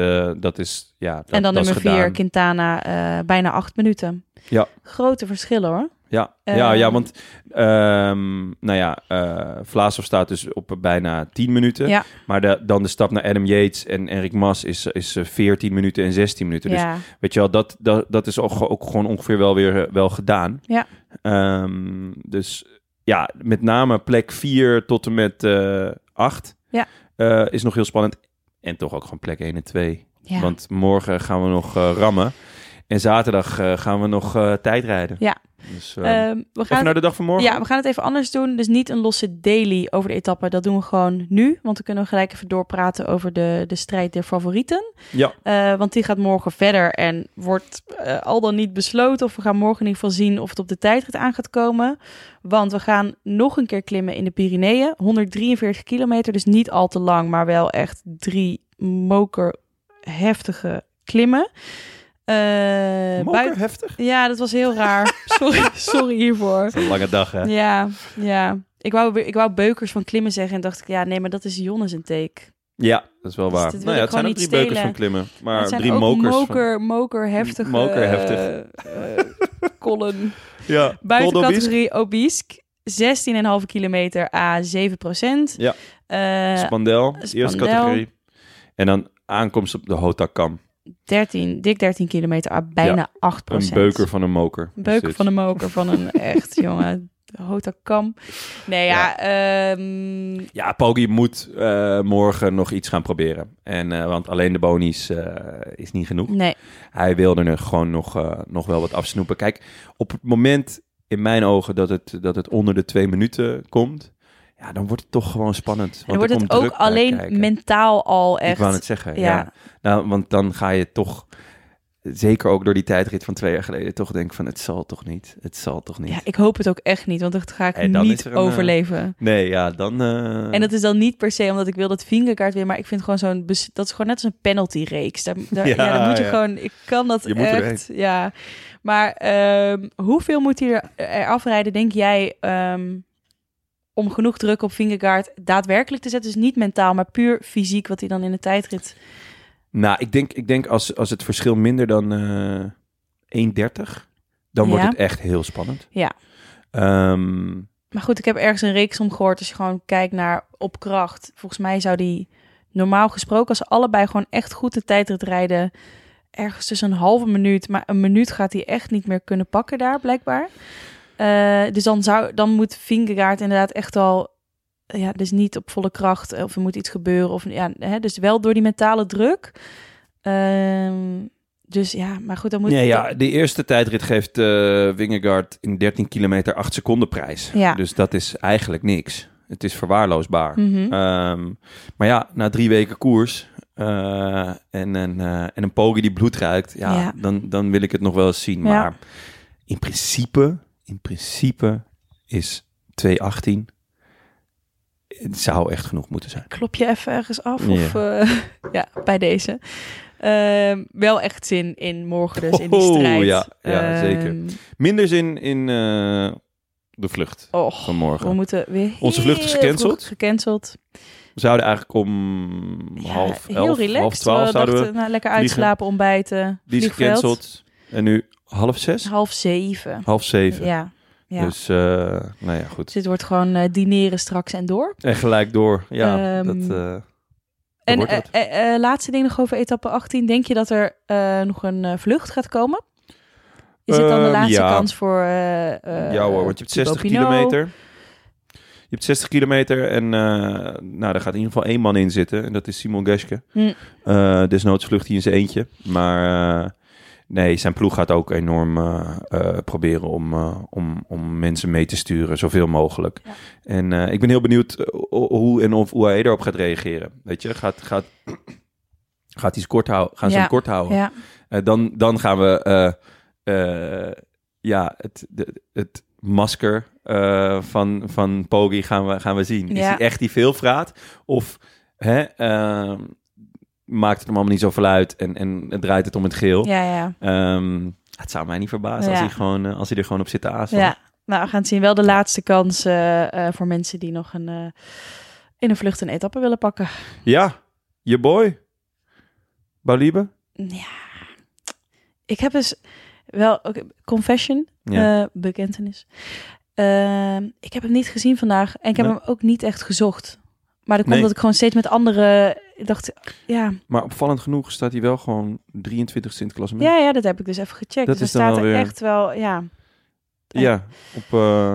dat is. Ja, dat, en dan dat nummer vier. Quintana, bijna acht minuten. Ja. Grote verschillen hoor. Ja, Eh, ja, ja, want ehm, nou ja, eh Vlaasov staat dus op bijna 10 minuten. Ja. Maar de, dan de stap naar Adam Yates en Erik Mas is, is eh, 14 minuten en 16 minuten. Dus weet je wel, dat, dat, dat is ook, ook gewoon ongeveer wel weer eh, wel gedaan. Ja. Ehm, dus ja, met name plek 4 tot en met eh 8 Ja. eh, is nog heel spannend. En toch ook gewoon plek 1 en 2. Ja. Want morgen gaan we nog eh, rammen. En zaterdag eh, gaan we nog eh, tijdrijden. Ja. Dus, eh, Ehm, we even gaan naar de dag van morgen. Ja, we gaan het even anders doen. Dus niet een losse daily over de etappe. Dat doen we gewoon nu. Want dan kunnen we gelijk even doorpraten over de, de strijd der favorieten. Ja. Eh, want die gaat morgen verder en wordt al dan niet besloten. Of we gaan morgen in ieder geval zien of het op de tijdrit aan gaat komen. Want we gaan nog een keer klimmen in de Pyreneeën. 143 kilometer, dus niet al te lang. Maar wel echt drie moker heftige klimmen. Eh, Moker, bui- heftig. Ja, dat was heel raar. sorry, sorry hiervoor. Dat is een lange dag, hè? Ja, ja. Ik wou, ik wou beukers van klimmen zeggen en dacht ik, ja, nee, maar dat is Jonnes een take. Ja, dat is wel Dus waar. wil nou ja, het zijn ook drie beukers van klimmen. Maar het zijn drie ook mokers. moker, moker, heftige... Moker, heftig. eh, eh, kollen. Van... Ja, Buiten categorie Obisque. 16,5 kilometer A 7 procent. Ja. Eh, Spandel, eerste Spandel. categorie. En dan aankomst op de Hotakam. 13, dik 13 kilometer bijna 8% Een beuker van een moker. Een beuker van een moker van een echt, jongen, Hotakam. Nee, ja, Ja, Poggi moet eh, morgen nog iets gaan proberen. En, eh, want alleen de bonies eh, is niet genoeg. nee. Hij wilde er gewoon nog, nog wel wat afsnoepen. Kijk, op het moment in mijn ogen dat het, dat het onder de twee minuten komt... Ja, dan wordt het toch gewoon spannend. En dan Want wordt het ook alleen kijken. mentaal al echt... Ik wou het zeggen, ja. ja. Nou, want dan ga je toch... zeker ook door die tijdrit van twee jaar geleden, toch denk van het zal toch niet. Het zal toch niet. Ja, ik hoop het ook echt niet, want dat ga ik niet een, eh, overleven. Nee, ja, dan... eh, En dat is dan niet per se omdat ik wil dat Vingegaard weer, maar ik vind gewoon zo'n dat is gewoon net als een penalty reeks. Daar, daar, ja, Ja, dan moet je ja. gewoon, ik kan dat Je moet echt, ja. Maar ehm, hoeveel moet hij er, er afrijden, denk jij, ehm, om genoeg druk op Vingegaard daadwerkelijk te zetten? Dus niet mentaal, maar puur fysiek, wat hij dan in de tijdrit. Nou, ik denk, ik denk als, als het verschil minder dan eh 1,30, dan wordt het echt heel spannend. Ja. Ehm, Maar goed, ik heb ergens een reeks om gehoord. Als je gewoon kijkt naar op kracht. Volgens mij zou die normaal gesproken, als ze allebei gewoon echt goed de tijdrit rijden, ergens tussen een halve minuut, maar een minuut gaat hij echt niet meer kunnen pakken daar, blijkbaar. Eh, dus dan, zou, dan moet Vingegaard inderdaad echt al, ja, dus niet op volle kracht, of er moet iets gebeuren. Of, ja, hè, dus wel door die mentale druk. Ehm, dus ja, maar goed, dan moet... ja, ja, de eerste tijdrit geeft eh Wingegaard in 13 kilometer 8 seconden prijs. Ja. Dus dat is eigenlijk niks. Het is verwaarloosbaar. Mhm. Ehm, maar ja, na drie weken koers eh, en, een, eh, en een poging die bloed ruikt, ja, Ja. Dan, dan wil ik het nog wel eens zien. Maar in principe, in principe is 2.18 het zou echt genoeg moeten zijn. klop je even ergens af? Ja. Of, eh, ja, bij deze. Ehm, wel echt zin in morgen dus, in die Oh, strijd. ja, ja, Ehm, zeker. Minder zin in eh, de vlucht Och, van morgen. we moeten weer Onze vlucht is gecanceld. gecanceld. We zouden eigenlijk om Ja, half elf, relaxed. half twaalf we zouden dachten, we... nou, lekker uitslapen, ontbijten, Die is gecanceld. En nu half zes? Half zeven. Half zeven. Ja, ja. Dus, Dus, eh, nou ja, goed. dit wordt gewoon eh, dineren straks en door. En gelijk door. Ja, Ehm, dat, eh, dat En laatste ding nog over etappe 18. Denk je dat er nog een vlucht gaat komen? Is dit dan de Ehm, laatste ja. kans voor ja hoor, want je hebt Thibaut 60 Pinot? kilometer. Je hebt 60 kilometer en nou, daar gaat in ieder geval één man in zitten. En dat is Simon Geske. Hm. Desnoods vlucht hij in zijn eentje. Maar nee, zijn ploeg gaat ook enorm eh, eh, proberen om, eh, om, om mensen mee te sturen, zoveel mogelijk. Ja. En ik ben heel benieuwd hoe en of hoe hij erop gaat reageren. Weet je, gaat, gaat, gaat hij kort houden? Gaan ze Ja. hem kort houden? Ja, dan, dan gaan we ja, het, de, het masker van, van Poggi gaan we, gaan we zien. Is hij echt die veelvraat? Of hè, ehm, maakt het hem allemaal niet zoveel uit en, en het draait het om het geel? ja, ja. Ehm, het zou mij niet verbazen als, hij gewoon, eh, als hij er gewoon op zit te aasen. Ja, nou, we gaan het zien. Wel de laatste kans eh, voor mensen die nog een, in een vlucht een etappe willen pakken. Ja, je boy. Baliebe? Ja, ik heb dus wel, oké, confession, Ja. bekentenis. Ehm, ik heb hem niet gezien vandaag en ik heb Nee. hem ook niet echt gezocht. Maar dat komt Nee. dat ik gewoon steeds met andere, ik dacht, ja, Maar opvallend genoeg staat hij wel gewoon 23 in het klassement. ja, ja, dat heb ik dus even gecheckt. Dat dus is dan staat er weer- echt wel, ja, Ja, op uh,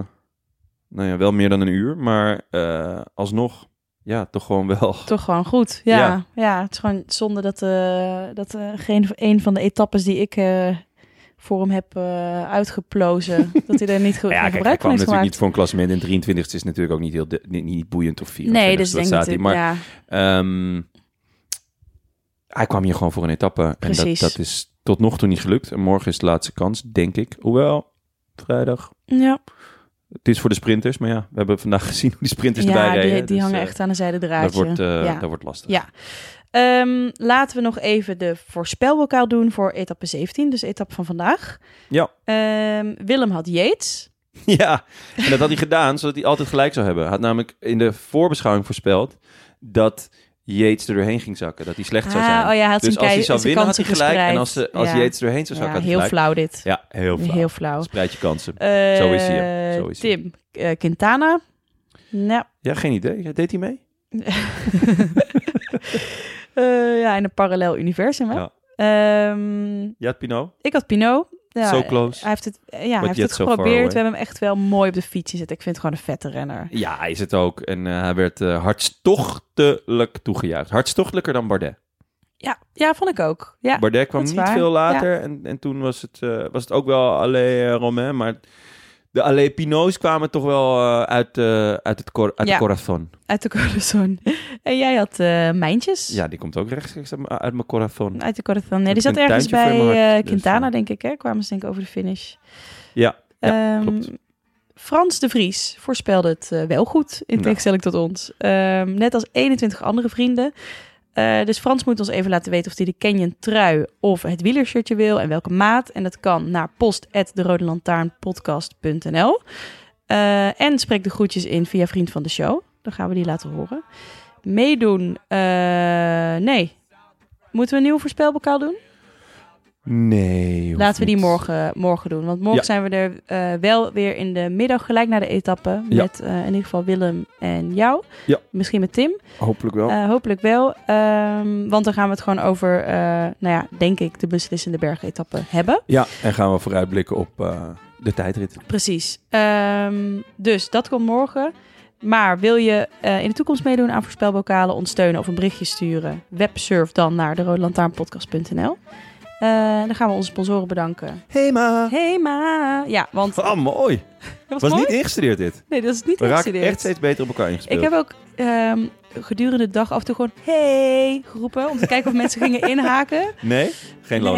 nou ja, wel meer dan een uur, maar uh, alsnog, ja, toch gewoon wel. toch gewoon goed. Ja, Ja. ja. het is gewoon zonde dat, uh, dat geen een van de etappes die ik voor hem heb uh, uitgeplozen, dat hij er niet goed ja, kijk, gebruik kwam van heeft natuurlijk niet voor een klassement in 23 is natuurlijk ook niet heel de, niet, niet boeiend of 4. Nee, dus denk staat ik, hij. Maar ja, um, hij kwam hier gewoon voor een etappe en dat, dat is tot nog toe niet gelukt. En morgen is de laatste kans, denk ik. Hoewel, vrijdag. ja. Het is voor de sprinters, maar ja, we hebben vandaag gezien hoe die sprinters ja erbij die, reden. die dus, hangen eh, echt aan een zijde draadje. Dat wordt, uh, ja. dat wordt lastig. Ja. Um, laten we nog even de voorspelbokaal doen voor etappe 17, dus de etappe van vandaag. Ja. Um, Willem had Yates. Ja, en dat had hij gedaan zodat hij altijd gelijk zou hebben. Hij had namelijk in de voorbeschouwing voorspeld dat Yates er doorheen ging zakken. Dat hij slecht zou zijn. Ah, oh ja, hij had dus zijn als hij zou zijn winnen, had hij gelijk. En als, ze, als Ja. Yates er doorheen zou Ja, zakken, had hij heel gelijk. flauw dit. Ja, heel flauw. Heel flauw. Spreid je kansen. Uh, Zo is hij, Zo is hij. Tim, uh, Quintana. Nou, Ja, geen idee. Deed hij mee? uh, ja, in een parallel universum, hè? Ja. Um, Ja, het Pinot. ik had Pinot. Ja, So close. Hij heeft het, ja, hij heeft het geprobeerd. We hebben hem echt wel mooi op de fiets gezet. Ik vind het gewoon een vette renner. Ja, hij is het ook. En uh, hij werd uh, hartstochtelijk toegejuicht. Hartstochtelijker dan Bardet. Ja, ja vond ik ook. Ja, Bardet kwam niet waar. veel later. En, en toen was het, uh, was het ook wel Alain Romain. Maar De Allee Pinots kwamen toch wel eh, uit, eh, uit het, cor uit Ja. het corazon. Uit de corazon. En jij had eh mijntjes. Ja, die komt ook rechtstreeks uit, uit mijn corazon. Uit de corazon. Nee, die zat ergens bij hart, dus, Quintana, denk ik. Hè? Kwamen ze denk ik over de finish. Ja, ja Ehm, klopt. Frans de Vries voorspelde het wel goed, in Nou. tegenstelling tot ons. Ehm, net als 21 andere vrienden. Eh, dus Frans moet ons even laten weten of hij de Canyon trui of het wielershirtje wil en welke maat. En dat kan naar post@derodelantaarnpodcast.nl. Eh, en spreek de groetjes in via Vriend van de Show. Dan gaan we die laten horen. Meedoen? eh, nee. Moeten we een nieuwe voorspelbokaal doen? Nee. Laten we die niet. morgen, morgen doen. Want morgen Ja. zijn we er eh, wel weer in de middag gelijk naar de etappe. Ja. Met eh, in ieder geval Willem en jou. Ja. Misschien met Tim. Hopelijk wel. Eh, hopelijk wel. Ehm, want dan gaan we het gewoon over, nou ja, denk ik, de beslissende bergetappe hebben. ja, en gaan we vooruitblikken op de tijdrit. Precies. Ehm, dus dat komt morgen. Maar wil je in de toekomst meedoen aan voorspelbokalen, ons steunen of een berichtje sturen? Websurf dan naar de dan gaan we onze sponsoren bedanken. Hema. Hey ma! Ja, want... Ah, mooi. Was, Was mooi? niet ingestudeerd dit. Nee, dat is niet We raken ingestudeerd. echt steeds beter op elkaar ingespeeld. Ik heb ook ehm, gedurende de dag af en toe gewoon hey geroepen. Om te kijken of mensen gingen inhaken. Nee? Geen Nee.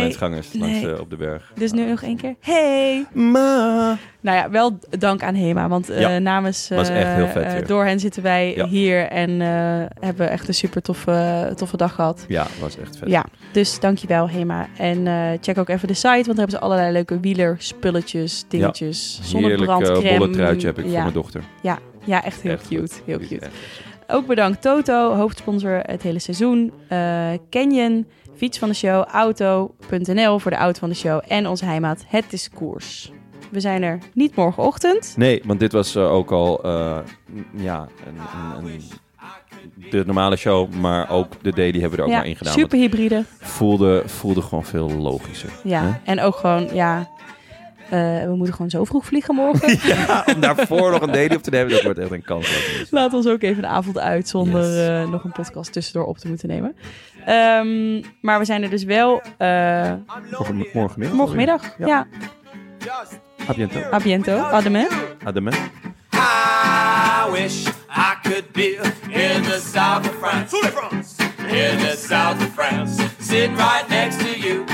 langs Nee. eh, op de berg. Dus nu nog één keer hey. Ma. Nou ja, wel dank aan Hema. Want eh, Ja, namens vet weer. door hen zitten wij Ja. hier. En hebben echt een super toffe, toffe dag gehad. Ja, was echt vet. Ja, dus dankjewel Hema. En check ook even de site, want daar hebben ze allerlei leuke wielerspulletjes, dingetjes, uh, bolle truitje heb ik ja, voor mijn dochter. Ja, ja, echt heel Echt cute. goed. Heel cute. Ook bedankt Toto, hoofdsponsor het hele seizoen. eh, Canyon, fiets van de show, auto.nl voor de auto van de show. En onze heimaat Het is Koers. We zijn er niet morgenochtend. Nee, want dit was eh, ook al eh, ja, een, een, een- de normale show, maar ook de D die hebben we er ook ja, maar in gedaan. super hybride. voelde, voelde gewoon veel logischer. Ja, Hè? en ook gewoon, ja, eh, we moeten gewoon zo vroeg vliegen morgen. Ja, om daarvoor nog een daily op te nemen, dat wordt echt een kans. Laat ons ook even de avond uit zonder Yes. eh, nog een podcast tussendoor op te moeten nemen. Ehm, maar we zijn er dus wel eh, Morgen, morgenmiddag? morgenmiddag. Ja. Ja, A biento. a biento. Ademe. Adem. I wish I could be in the south of France. In the south of France. Sitting right next to you.